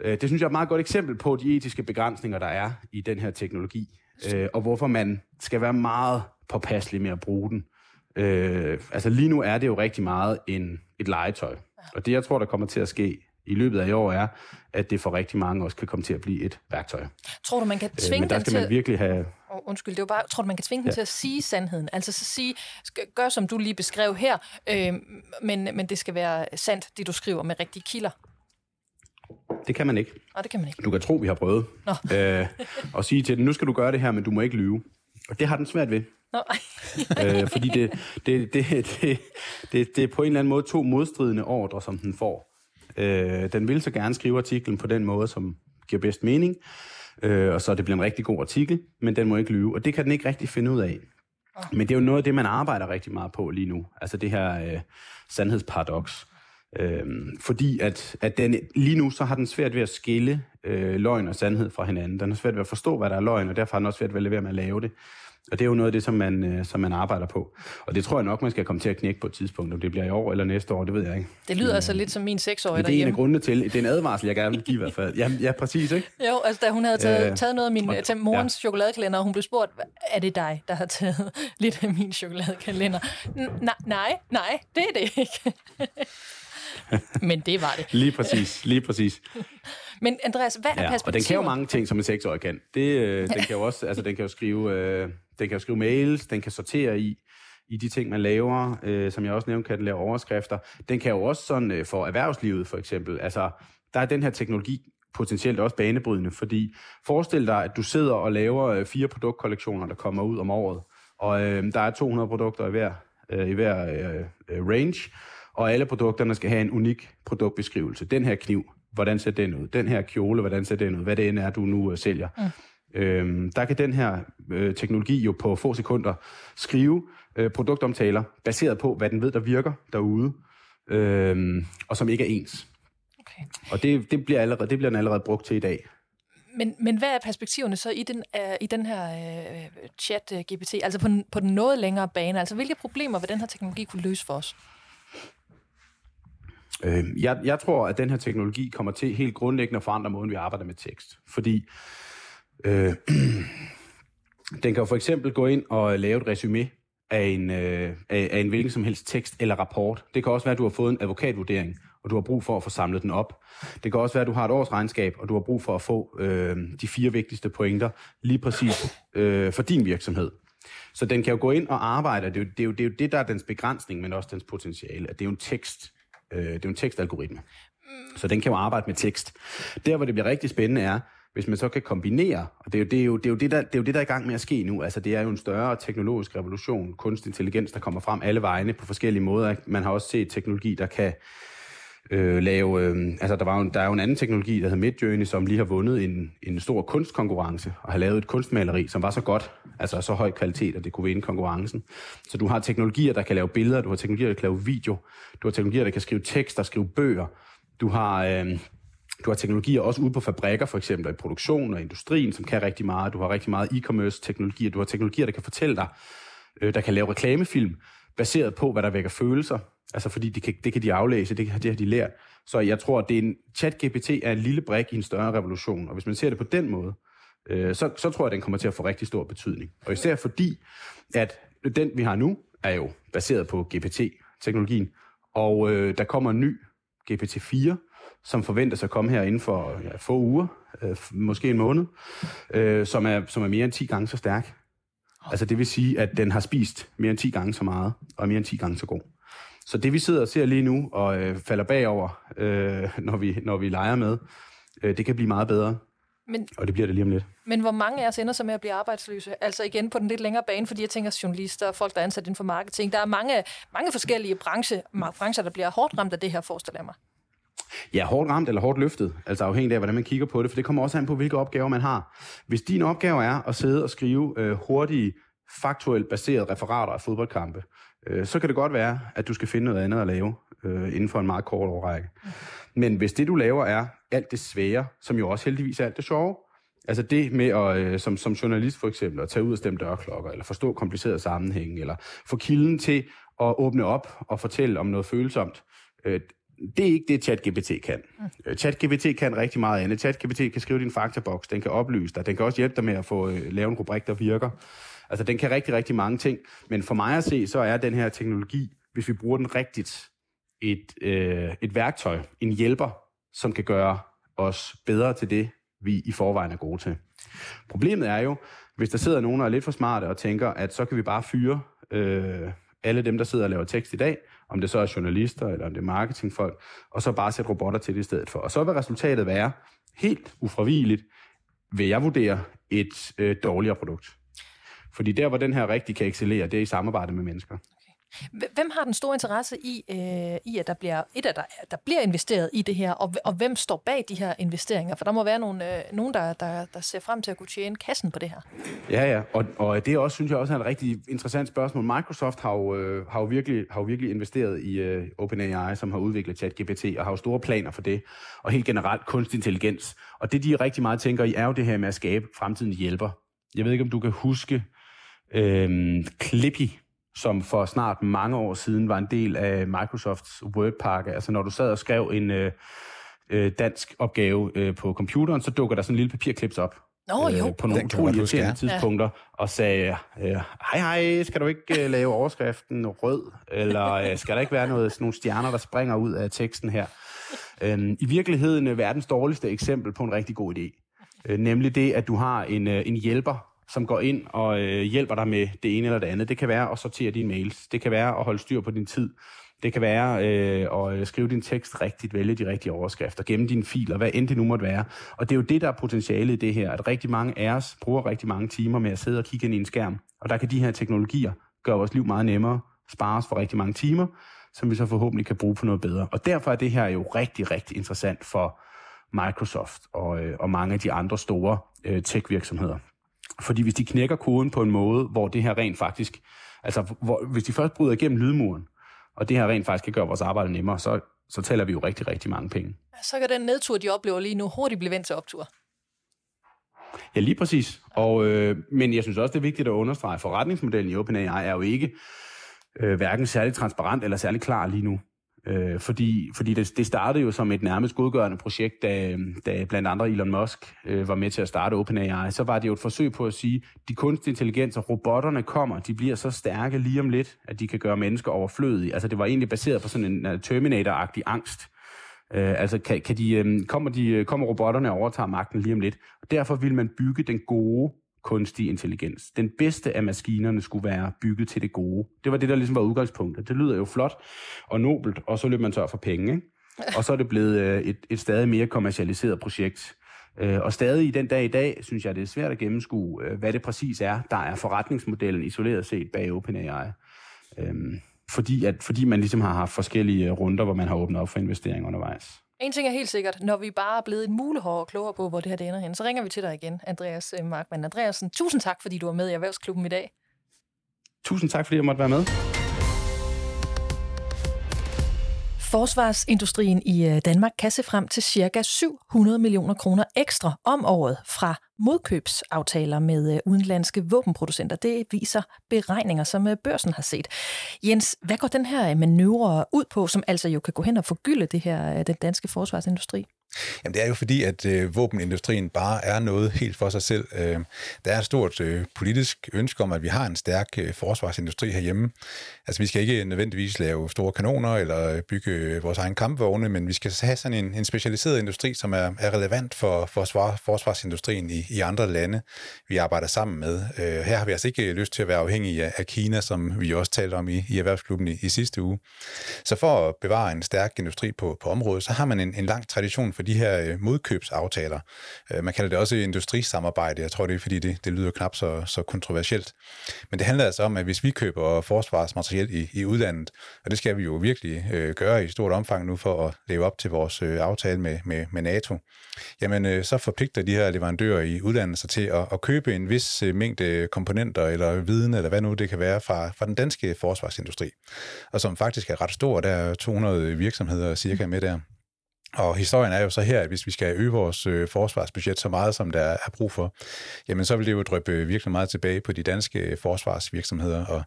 øh, det synes jeg er et meget godt eksempel på de etiske begrænsninger, der er i den her teknologi. Øh, og hvorfor man skal være meget påpasselig med at bruge den. Øh, altså lige nu er det jo rigtig meget en, et legetøj. Og det, jeg tror, der kommer til at ske i løbet af i år, er, at det for rigtig mange også kan komme til at blive et værktøj. Tror du, man kan Øh, tvinge men der skal til... man virkelig have... Oh, undskyld, det var bare, tror du, man kan tvinge Ja. til at sige sandheden? Altså så sige, gør som du lige beskrev her, øh, men, men det skal være sandt, det du skriver med rigtige kilder. Det kan man ikke. Og det kan man ikke. Du kan tro, vi har prøvet. Nå. Øh, og sige til den, nu skal du gøre det her, men du må ikke lyve. Og det har den svært ved. Nå, øh, fordi det, det, det, det, det, det er på en eller anden måde to modstridende ordre, som den får. Øh, den vil så gerne skrive artiklen på den måde, som giver bedst mening, øh, og så det bliver en rigtig god artikel, men den må ikke lyve, og det kan den ikke rigtig finde ud af. Men det er jo noget af det, man arbejder rigtig meget på lige nu, altså det her øh, sandhedsparadoks. Øh, fordi at, at den, lige nu så har den svært ved at skille øh, løgn og sandhed fra hinanden. Den har svært ved at forstå, hvad der er løgn, og derfor har den også svært ved at lade være med at lave det. Og det er jo noget af det, som man, øh, som man arbejder på. Og det tror jeg nok, man skal komme til at knække på et tidspunkt. Om det bliver i år eller næste år, det ved jeg ikke. det lyder altså lidt som min seksårige Men det er en af derhjemme. grundene til, det er en advarsel, jeg gerne vil give i hvert fald. Ja, ja præcis, ikke? Jo, altså da hun havde taget, Øh, taget noget af min, og- til morens ja. chokoladekalender, og hun blev spurgt, "Hva- er det dig, der har taget lidt af min chokoladekalender? Nej, nej, nej, det er det ikke. Men det var det. Lige præcis, lige præcis. Men Andreas, hvad er Ja, og perspektivet? den kan jo mange ting, som en seksårig kan. Det, øh, den kan jo også, altså den kan jo skrive, øh, den kan skrive mails, den kan sortere i, i de ting, man laver. Øh, som jeg også nævnte, kan den lave overskrifter. Den kan jo også sådan øh, for erhvervslivet for eksempel. Altså, der er den her teknologi potentielt også banebrydende, fordi forestil dig, at du sidder og laver øh, fire produktkollektioner, der kommer ud om året, og øh, der er 200 produkter i hver, øh, i hver øh, øh, range, og alle produkterne skal have en unik produktbeskrivelse. Den her kniv, hvordan ser den ud? Den her kjole, hvordan ser den ud? Hvad det end er, du nu øh, sælger. Mm. Øhm, der kan den her øh, teknologi jo på få sekunder skrive øh, produktomtaler, baseret på, hvad den ved, der virker derude, øhm, og som ikke er ens. Okay. Og det, det, bliver allerede, det bliver den allerede brugt til i dag. Men, men hvad er perspektiverne så i den, uh, i den her uh, chat-GPT? Altså på, den- på den noget længere bane? Altså hvilke problemer vil den her teknologi kunne løse for os? Øh, jeg, jeg tror, at den her teknologi kommer til helt grundlæggende at forandre måden, vi arbejder med tekst. Fordi øh, den kan for eksempel gå ind og lave et resume af en, øh, af, af en hvilken som helst tekst eller rapport. Det kan også være, at du har fået en advokatvurdering, og du har brug for at få samlet den op. Det kan også være, at du har et årsregnskab, og du har brug for at få øh, de fire vigtigste pointer lige præcis øh, for din virksomhed. Så den kan jo gå ind og arbejde, og det er, jo, det, er jo, det er jo det, der er dens begrænsning, men også dens potentiale, at det er jo en tekst, øh, det er jo en tekstalgoritme. Så den kan jo arbejde med tekst. Der, hvor det bliver rigtig spændende, er, hvis man så kan kombinere, og det er jo det, er jo, det, er jo det, der, det, er jo det, der er i gang med at ske nu. Altså, det er jo en større teknologisk revolution, kunstig intelligens, der kommer frem alle vegne på forskellige måder. Man har også set teknologi, der kan øh, lave... Øh, altså, der, var jo, der er jo en anden teknologi, der hedder Midjourney, som lige har vundet en, en stor kunstkonkurrence, og har lavet et kunstmaleri, som var så godt, altså så høj kvalitet, at det kunne vinde konkurrencen. Så du har teknologier, der kan lave billeder, du har teknologier, der kan lave video, du har teknologier, der kan skrive tekster, skrive bøger, du har... Øh, du har teknologier også ude på fabrikker, for eksempel i produktion og industrien, som kan rigtig meget. Du har rigtig meget e-commerce teknologier. Du har teknologier, der kan fortælle dig, øh, der kan lave reklamefilm, baseret på, hvad der vækker følelser. Altså fordi det kan, det kan de aflæse, det, det har de lært. Så jeg tror, at det er en, chat-GPT er en lille brik i en større revolution. Og hvis man ser det på den måde, øh, så, så tror jeg, at den kommer til at få rigtig stor betydning. Og især fordi, at den, vi har nu, er jo baseret på GPT-teknologien. Og øh, der kommer en ny GPT-4, som forventes at komme her inden for ja, få uger, øh, måske en måned, øh, som, er, som er mere end 10 gange så stærk. Altså det vil sige, at den har spist mere end 10 gange så meget, og er mere end 10 gange så god. Så det vi sidder og ser lige nu og øh, falder bagover, øh, når, vi, når vi leger med, øh, det kan blive meget bedre. Men, og det bliver det lige om lidt. Men hvor mange af os ender så med at blive arbejdsløse? Altså igen på den lidt længere bane, fordi jeg tænker journalister, folk, der er ansat inden for marketing. Der er mange, mange forskellige branche, brancher, der bliver hårdt ramt af det her, forestiller jeg mig. Ja, hårdt ramt eller hårdt løftet, altså afhængig af, hvordan man kigger på det, for det kommer også an på, hvilke opgaver man har. Hvis din opgave er at sidde og skrive øh, hurtige, faktuelt baserede referater af fodboldkampe, øh, så kan det godt være, at du skal finde noget andet at lave øh, inden for en meget kort overrække. Men hvis det, du laver, er alt det svære, som jo også heldigvis er alt det sjove, altså det med at, øh, som, som journalist for eksempel, at tage ud og stemme dørklokker, eller forstå komplicerede sammenhænge, eller få kilden til at åbne op og fortælle om noget følsomt, øh, det er ikke det, ChatGPT kan. Mm. ChatGPT kan rigtig meget andet. ChatGPT kan skrive din faktaboks, den kan oplyse dig, den kan også hjælpe dig med at få øh, en rubrik, der virker. Altså, den kan rigtig, rigtig mange ting. Men for mig at se, så er den her teknologi, hvis vi bruger den rigtigt, et, øh, et værktøj, en hjælper, som kan gøre os bedre til det, vi i forvejen er gode til. Problemet er jo, hvis der sidder nogen, der er lidt for smarte og tænker, at så kan vi bare fyre øh, alle dem, der sidder og laver tekst i dag, om det så er journalister eller om det er marketingfolk, og så bare sætte robotter til det i stedet for. Og så vil resultatet være, helt ufravigeligt, vil jeg vurdere et øh, dårligere produkt. Fordi der, hvor den her rigtig kan excellere, det er i samarbejde med mennesker. Hvem har den store interesse i, øh, i at der bliver, et, at der, der bliver investeret i det her, og, og hvem står bag de her investeringer? For der må være nogle, øh, nogen, der, der, der ser frem til at kunne tjene kassen på det her. Ja, ja, og, og det er også, synes jeg også er et rigtig interessant spørgsmål. Microsoft har jo, øh, har jo, virkelig, har jo virkelig investeret i øh, OpenAI, som har udviklet ChatGPT, og har jo store planer for det, og helt generelt kunstig intelligens. Og det, de rigtig meget tænker i, er jo det her med at skabe fremtidens hjælper. Jeg ved ikke, om du kan huske øh, Clippy, som for snart mange år siden var en del af Microsofts Word-pakke. Altså når du sad og skrev en øh, øh, dansk opgave øh, på computeren, så dukker der sådan en lille papirklips op. Nå, jo. Øh, på nogle utrolig irriterende tidspunkter, ja. og sagde, øh, hej hej, skal du ikke øh, lave overskriften rød, eller øh, skal der ikke være noget, sådan nogle stjerner, der springer ud af teksten her? Øh, I virkeligheden er verdens dårligste eksempel på en rigtig god idé. Øh, nemlig det, at du har en, øh, en hjælper, som går ind og øh, hjælper dig med det ene eller det andet. Det kan være at sortere dine mails. Det kan være at holde styr på din tid. Det kan være øh, at øh, skrive din tekst rigtigt, vælge de rigtige overskrifter, gemme dine filer, hvad end det nu måtte være. Og det er jo det, der er potentialet i det her, at rigtig mange af os bruger rigtig mange timer med at sidde og kigge ind i en skærm. Og der kan de her teknologier gøre vores liv meget nemmere, spare os for rigtig mange timer, som vi så forhåbentlig kan bruge på noget bedre. Og derfor er det her jo rigtig, rigtig interessant for Microsoft og, øh, og mange af de andre store øh, tech-virksomheder. Fordi hvis de knækker koden på en måde, hvor det her rent faktisk, altså hvor, hvis de først bryder igennem lydmuren, og det her rent faktisk kan gøre vores arbejde nemmere, så, så tæller vi jo rigtig, rigtig mange penge. Så kan den nedtur, de oplever lige nu, hurtigt blive vendt til optur. Ja, lige præcis. Og, øh, men jeg synes også, det er vigtigt at understrege, at forretningsmodellen i OpenAI er jo ikke øh, hverken særlig transparent eller særlig klar lige nu. Øh, fordi fordi det, det startede jo som et nærmest godgørende projekt, da, da blandt andre Elon Musk øh, var med til at starte OpenAI. Så var det jo et forsøg på at sige, de de kunstige intelligenser, robotterne kommer, de bliver så stærke lige om lidt, at de kan gøre mennesker overflødige. Altså det var egentlig baseret på sådan en uh, Terminator-agtig angst. Øh, altså kan, kan de, øh, kommer, de, øh, kommer robotterne og overtager magten lige om lidt. Og derfor vil man bygge den gode kunstig intelligens. Den bedste af maskinerne skulle være bygget til det gode. Det var det, der ligesom var udgangspunktet. Det lyder jo flot og nobelt, og så løb man tør for penge. Ikke? Og så er det blevet øh, et, et stadig mere kommercialiseret projekt. Øh, og stadig i den dag i dag, synes jeg, det er svært at gennemskue, øh, hvad det præcis er, der er forretningsmodellen isoleret set bag OpenAI. Øhm, fordi, at, fordi man ligesom har haft forskellige runder, hvor man har åbnet op for investeringer undervejs. En ting er helt sikkert, når vi bare er blevet en mulehår og klogere på, hvor det her det ender hen, så ringer vi til dig igen, Andreas øh, Markmann Andreasen. Tusind tak, fordi du var med i Erhvervsklubben i dag. Tusind tak, fordi jeg måtte være med. Forsvarsindustrien i øh, Danmark kan se frem til ca. 700 millioner kroner ekstra om året fra modkøbsaftaler med øh, udenlandske våbenproducenter. Det viser beregninger, som øh, børsen har set. Jens, hvad går den her manøvre ud på, som altså jo kan gå hen og forgylde det her, den danske forsvarsindustri? Jamen det er jo fordi, at øh, våbenindustrien bare er noget helt for sig selv. Øh, der er et stort øh, politisk ønske om, at vi har en stærk øh, forsvarsindustri herhjemme. Altså vi skal ikke nødvendigvis lave store kanoner eller øh, bygge øh, vores egen kampvogne, men vi skal have sådan en, en specialiseret industri, som er, er relevant for, for forsvarsindustrien i, i andre lande, vi arbejder sammen med. Øh, her har vi altså ikke øh, lyst til at være afhængige af, af Kina, som vi også talte om i, i Erhvervsklubben i, i sidste uge. Så for at bevare en stærk industri på, på området, så har man en, en lang tradition for de her øh, modkøbsaftaler. Øh, man kalder det også industrisamarbejde. Jeg tror, det er, fordi det, det lyder knap så, så kontroversielt. Men det handler altså om, at hvis vi køber forsvarsmateriel i, i udlandet, og det skal vi jo virkelig øh, gøre i stort omfang nu for at leve op til vores øh, aftale med, med, med NATO, jamen øh, så forpligter de her leverandører i udlandet sig til at, at købe en vis øh, mængde komponenter eller viden, eller hvad nu det kan være, fra, fra den danske forsvarsindustri, og som faktisk er ret stor. Der er 200 virksomheder cirka med der. Og historien er jo så her, at hvis vi skal øge vores øh, forsvarsbudget så meget, som der er brug for, jamen så vil det jo drøbe virkelig meget tilbage på de danske forsvarsvirksomheder. Og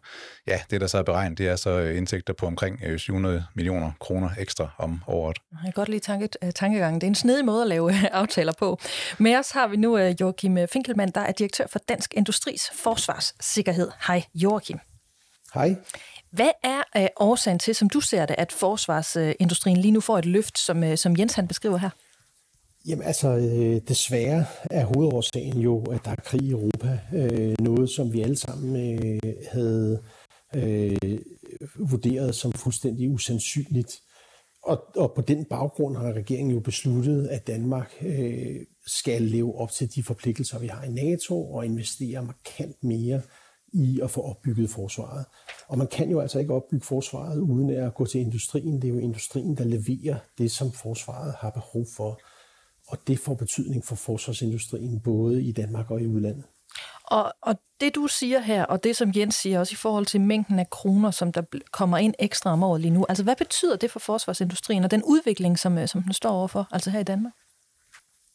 ja, det der så er beregnet, det er så indtægter på omkring 700 øh, millioner kroner ekstra om året. Jeg kan godt lide tanke, øh, tankegangen. Det er en snedig måde at lave aftaler på. Med os har vi nu Joachim Finkelmann, der er direktør for Dansk Industris Forsvarssikkerhed. Hej Joachim. Hej. Hvad er øh, årsagen til, som du ser det, at forsvarsindustrien lige nu får et løft, som, øh, som Jens han beskriver her? Jamen altså, øh, desværre er hovedårsagen jo, at der er krig i Europa. Øh, noget, som vi alle sammen øh, havde øh, vurderet som fuldstændig usandsynligt. Og, og på den baggrund har regeringen jo besluttet, at Danmark øh, skal leve op til de forpligtelser, vi har i NATO, og investere markant mere i at få opbygget forsvaret. Og man kan jo altså ikke opbygge forsvaret uden at gå til industrien. Det er jo industrien, der leverer det, som forsvaret har behov for. Og det får betydning for forsvarsindustrien både i Danmark og i udlandet. Og, og det du siger her, og det som Jens siger også i forhold til mængden af kroner, som der kommer ind ekstra om året lige nu, altså hvad betyder det for forsvarsindustrien og den udvikling, som, øh, som den står overfor, altså her i Danmark?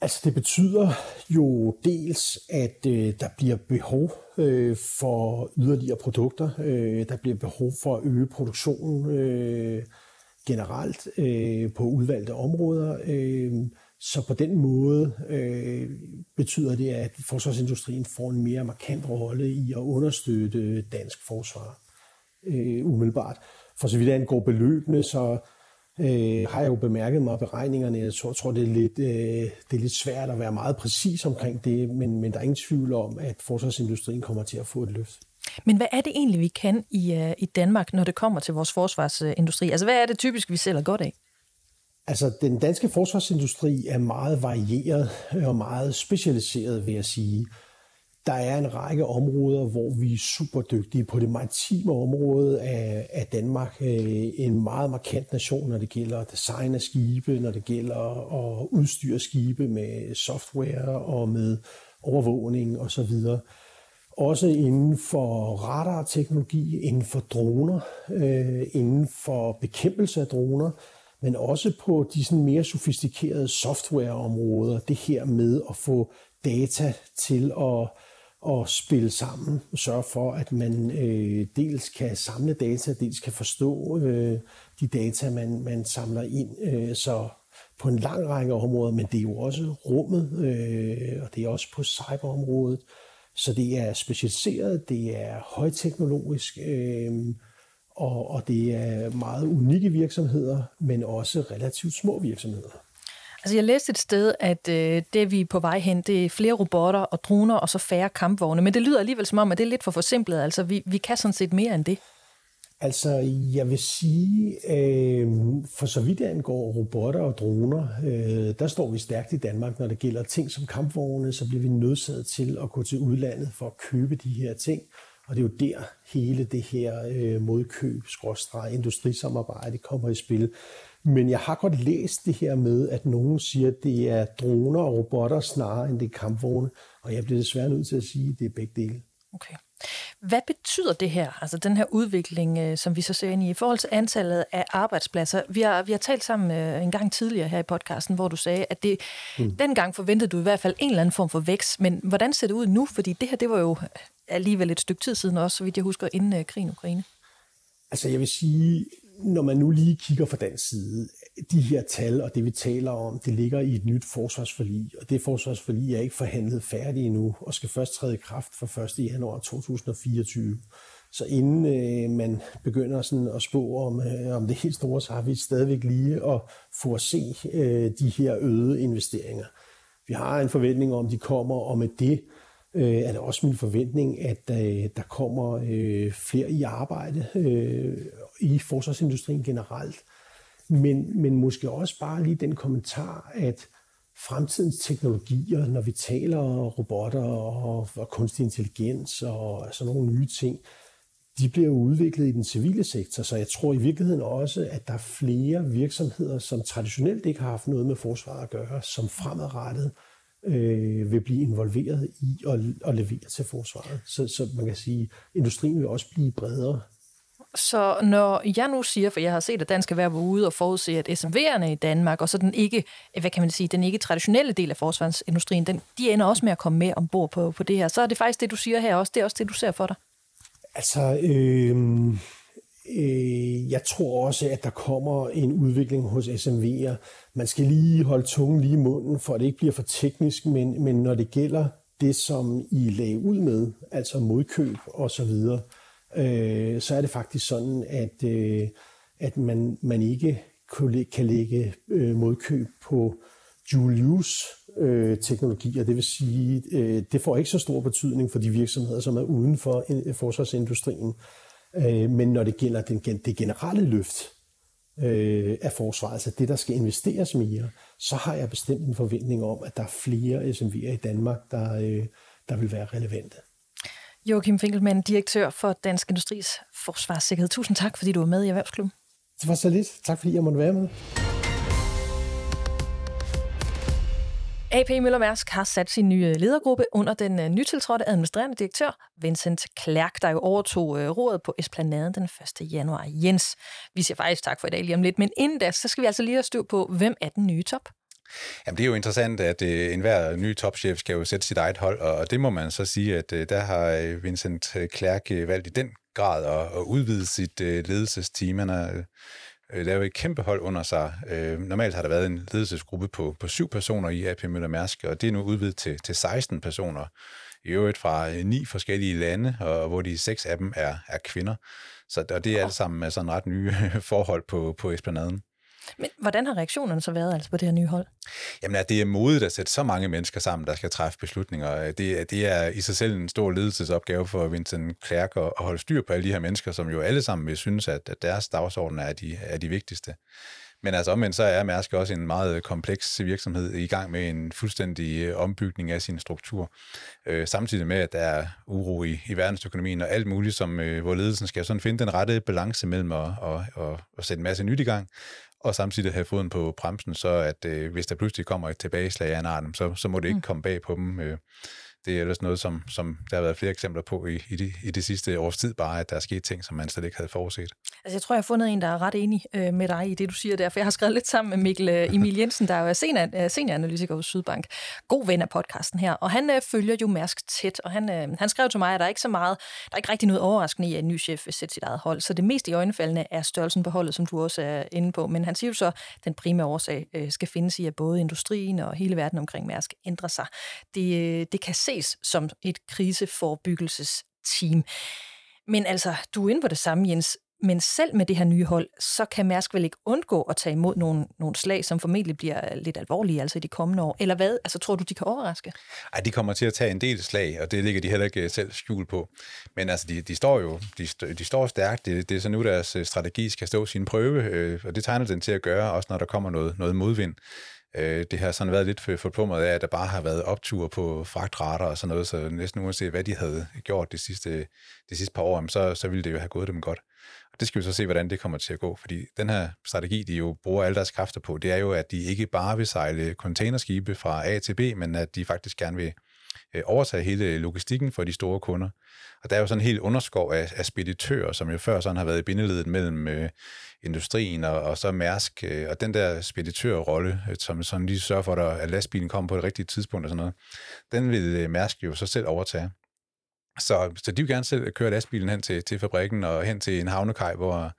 Altså det betyder jo dels, at øh, der bliver behov øh, for yderligere produkter. Øh, der bliver behov for at øge produktionen øh, generelt øh, på udvalgte områder. Øh, så på den måde øh, betyder det, at forsvarsindustrien får en mere markant rolle i at understøtte dansk forsvar øh, umiddelbart. For så vidt angår beløbene, så øh, har jeg jo bemærket mig beregningerne. Jeg tror, tror det, er lidt, øh, det er lidt svært at være meget præcis omkring det, men, men der er ingen tvivl om, at forsvarsindustrien kommer til at få et løft. Men hvad er det egentlig, vi kan i, uh, i Danmark, når det kommer til vores forsvarsindustri? Altså, hvad er det typisk, vi sælger godt af? Altså, den danske forsvarsindustri er meget varieret og meget specialiseret, vil jeg sige. Der er en række områder, hvor vi er super dygtige. På det maritime område af, af Danmark øh, en meget markant nation, når det gælder design af skibe, når det gælder at udstyre skibe med software og med overvågning osv. Også inden for radarteknologi, inden for droner, øh, inden for bekæmpelse af droner, men også på de sådan mere sofistikerede softwareområder. Det her med at få data til at at spille sammen og sørge for, at man øh, dels kan samle data, dels kan forstå øh, de data, man, man samler ind. Øh, så på en lang række områder, men det er jo også rummet, øh, og det er også på cyberområdet. Så det er specialiseret, det er højteknologisk, øh, og, og det er meget unikke virksomheder, men også relativt små virksomheder. Altså jeg læste et sted, at øh, det vi er på vej hen, det er flere robotter og droner og så færre kampvogne. Men det lyder alligevel som om, at det er lidt for forsimplet. Altså vi, vi kan sådan set mere end det. Altså, jeg vil sige, øh, for så vidt angår robotter og droner, øh, der står vi stærkt i Danmark. Når det gælder ting som kampvogne, så bliver vi nødsaget til at gå til udlandet for at købe de her ting. Og det er jo der hele det her øh, modkøb, skråstreg, industrisamarbejde kommer i spil. Men jeg har godt læst det her med, at nogen siger, at det er droner og robotter snarere end det er kampvogne. Og jeg bliver desværre nødt til at sige, at det er begge dele. Okay. Hvad betyder det her, altså den her udvikling, øh, som vi så ser ind i, i forhold til antallet af arbejdspladser? Vi har, vi har talt sammen øh, en gang tidligere her i podcasten, hvor du sagde, at det, mm. dengang forventede du i hvert fald en eller anden form for vækst, men hvordan ser det ud nu? Fordi det her, det var jo alligevel et stykke tid siden også, så vidt jeg husker, inden øh, krigen i Ukraine. Altså jeg vil sige, når man nu lige kigger fra den side, de her tal og det vi taler om, det ligger i et nyt forsvarsforlig, og det forsvarsforlig er ikke forhandlet færdigt endnu og skal først træde i kraft fra 1. januar 2024. Så inden øh, man begynder sådan at spå om, øh, om det helt store, så har vi stadigvæk lige at få at se øh, de her øgede investeringer. Vi har en forventning om, de kommer, og med det øh, øh, er det også min forventning, at øh, der kommer øh, flere i arbejde øh, i forsvarsindustrien generelt. Men, men måske også bare lige den kommentar, at fremtidens teknologier, når vi taler robotter og, og kunstig intelligens og sådan nogle nye ting, de bliver udviklet i den civile sektor, så jeg tror i virkeligheden også, at der er flere virksomheder, som traditionelt ikke har haft noget med forsvaret at gøre, som fremadrettet øh, vil blive involveret i at, at levere til forsvaret. Så, så man kan sige, at industrien vil også blive bredere. Så når jeg nu siger, for jeg har set, at Dan skal være ude og forudse, at SMV'erne i Danmark, og så den ikke, hvad kan man sige, den ikke traditionelle del af forsvarsindustrien, den, de ender også med at komme med ombord på, på det her. Så er det faktisk det, du siger her også, det er også det, du ser for dig. Altså, øh, øh, jeg tror også, at der kommer en udvikling hos SMV'er. Man skal lige holde tungen lige i munden, for at det ikke bliver for teknisk, men, men når det gælder det, som I lagde ud med, altså modkøb og så videre, øh, så er det faktisk sådan, at, øh, at man, man ikke kan lægge øh, modkøb på dual use øh, teknologier. Det vil sige, øh, det får ikke så stor betydning for de virksomheder, som er uden for øh, forsvarsindustrien. Øh, men når det gælder den, det generelle løft øh, af forsvaret, altså det, der skal investeres mere, så har jeg bestemt en forventning om, at der er flere SMV'er i Danmark, der, øh, der vil være relevante. Joachim Finkelmann, direktør for Dansk Industris Forsvarssikkerhed. Tusind tak, fordi du var med i Erhvervsklubben. Det var så lidt. Tak, fordi jeg måtte være med. AP Møller Mærsk har sat sin nye øh, ledergruppe under den øh, nytiltrådte administrerende direktør, Vincent Klerk, der jo overtog øh, rådet på Esplanaden den 1. januar. Jens, vi siger faktisk tak for i dag lige om lidt, men inden da, så skal vi altså lige have styr på, hvem er den nye top? Jamen, det er jo interessant, at øh, enhver ny topchef skal jo sætte sit eget hold, og det må man så sige, at øh, der har Vincent Klerk øh, valgt i den grad at, at udvide sit øh, ledelsesteam. Han har øh, lavet et kæmpe hold under sig. Øh, normalt har der været en ledelsesgruppe på, på syv personer i AP Møller Mærsk, og det er nu udvidet til, til 16 personer. I øvrigt fra øh, ni forskellige lande, og hvor de seks af dem er, er kvinder. Så og det er alt sammen sådan ret nye forhold på, på Esplanaden. Men hvordan har reaktionerne så været altså på det her nye hold? Jamen, at det er modigt at sætte så mange mennesker sammen, der skal træffe beslutninger. Det, det er i sig selv en stor ledelsesopgave for Vincent Klerk at, at holde styr på alle de her mennesker, som jo alle sammen vil synes, at, at deres dagsorden er de, er de vigtigste. Men altså omvendt, så er Mærsk også en meget kompleks virksomhed i gang med en fuldstændig øh, ombygning af sin struktur. Øh, samtidig med, at der er uro i, i verdensøkonomien og alt muligt, som, øh, hvor ledelsen skal sådan finde den rette balance mellem at, at, at, at sætte en masse nyt i gang, og samtidig have foden på bremsen, så at øh, hvis der pludselig kommer et tilbageslag af en art, så, så må det ikke mm. komme bag på dem. Øh, det er ellers noget, som, som der har været flere eksempler på i, i, det, i det sidste års tid, bare at der er sket ting, som man slet ikke havde forudset. Altså, jeg tror, jeg har fundet en, der er ret enig øh, med dig i det, du siger der, for jeg har skrevet lidt sammen med Mikkel øh, Emil Jensen, der er jo senior, øh, senioranalytiker hos Sydbank. God ven af podcasten her, og han øh, følger jo Mærsk tæt, og han, øh, han skrev til mig, at der er ikke så meget, der er ikke rigtig noget overraskende i, at en ny chef vil sætte sit eget hold, så det mest i øjnefaldende er størrelsen på holdet, som du også er inde på, men han siger jo så, at den primære årsag øh, skal findes i, at både industrien og hele verden omkring Mærsk ændrer sig. Det, øh, det kan ses som et kriseforebyggelsesteam. Men altså, du er inde på det samme, Jens. Men selv med det her nye hold, så kan Mærsk vel ikke undgå at tage imod nogle, nogle slag, som formentlig bliver lidt alvorlige altså i de kommende år. Eller hvad? Altså, tror du, de kan overraske? Nej, de kommer til at tage en del slag, og det ligger de heller ikke øh, selv skjul på. Men altså, de, de står jo de, de står stærkt. Det, det er så nu, deres øh, strategi skal stå sin prøve, øh, og det tegner den til at gøre, også når der kommer noget, noget modvind. Øh, det har sådan været lidt for, forplumret af, at der bare har været optur på fragtrater og sådan noget, så næsten uanset hvad de havde gjort de sidste, de sidste par år, så, så ville det jo have gået dem godt. Og det skal vi så se, hvordan det kommer til at gå, fordi den her strategi, de jo bruger alle deres kræfter på, det er jo, at de ikke bare vil sejle containerskibe fra A til B, men at de faktisk gerne vil øh, overtage hele logistikken for de store kunder. Og der er jo sådan en helt underskov af, af speditører, som jo før sådan har været i bindeledet mellem øh, industrien og, og så Mærsk. Øh, og den der speditørrolle, øh, som sådan lige sørger for, at lastbilen kommer på det rigtige tidspunkt og sådan noget, den vil øh, Mærsk jo så selv overtage. Så, så de vil gerne selv køre lastbilen hen til, til fabrikken og hen til en havnekaj, hvor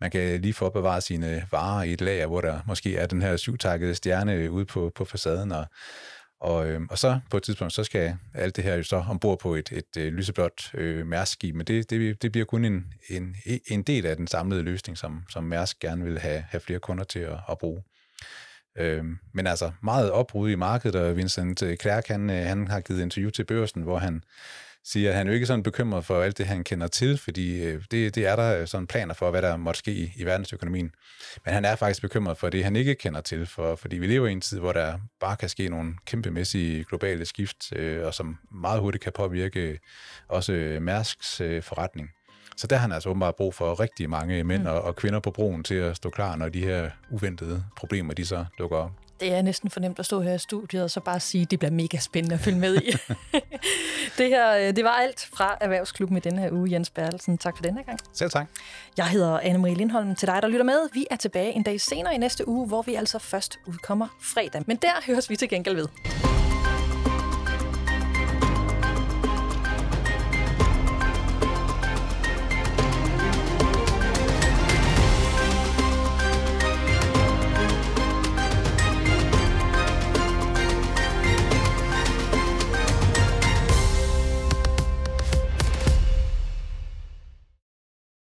man kan lige få opbevaret sine varer i et lager, hvor der måske er den her syvtakkede stjerne ude på, på facaden. Og, og, øh, og så på et tidspunkt, så skal alt det her jo så ombord på et, et, et lyseblåt øh, Mærsk-skib, men det, det, det bliver kun en, en, en del af den samlede løsning, som, som Mærsk gerne vil have, have flere kunder til at, at bruge. Øh, men altså meget opbrud i markedet, og Vincent Clerc, han, øh, han har givet interview til børsen, hvor han siger, at han er jo ikke sådan bekymret for alt det, han kender til, fordi øh, det, det er der sådan planer for, hvad der måtte ske i, i verdensøkonomien. Men han er faktisk bekymret for det, han ikke kender til, for, fordi vi lever i en tid, hvor der bare kan ske nogle kæmpemæssige globale skift, øh, og som meget hurtigt kan påvirke også Mærsks øh, forretning. Så der har han altså åbenbart brug for rigtig mange mænd mm. og, og kvinder på broen til at stå klar, når de her uventede problemer, de så dukker op. Det er næsten fornemt at stå her i studiet og så bare sige, at det bliver mega spændende at følge med i. det her, øh, det var alt fra Erhvervsklubben i denne her uge. Jens Bertelsen, tak for denne gang. Selv tak. Jeg hedder Anne-Marie Lindholm. Til dig, der lytter med, vi er tilbage en dag senere i næste uge, hvor vi altså først udkommer fredag. Men der høres vi til gengæld ved.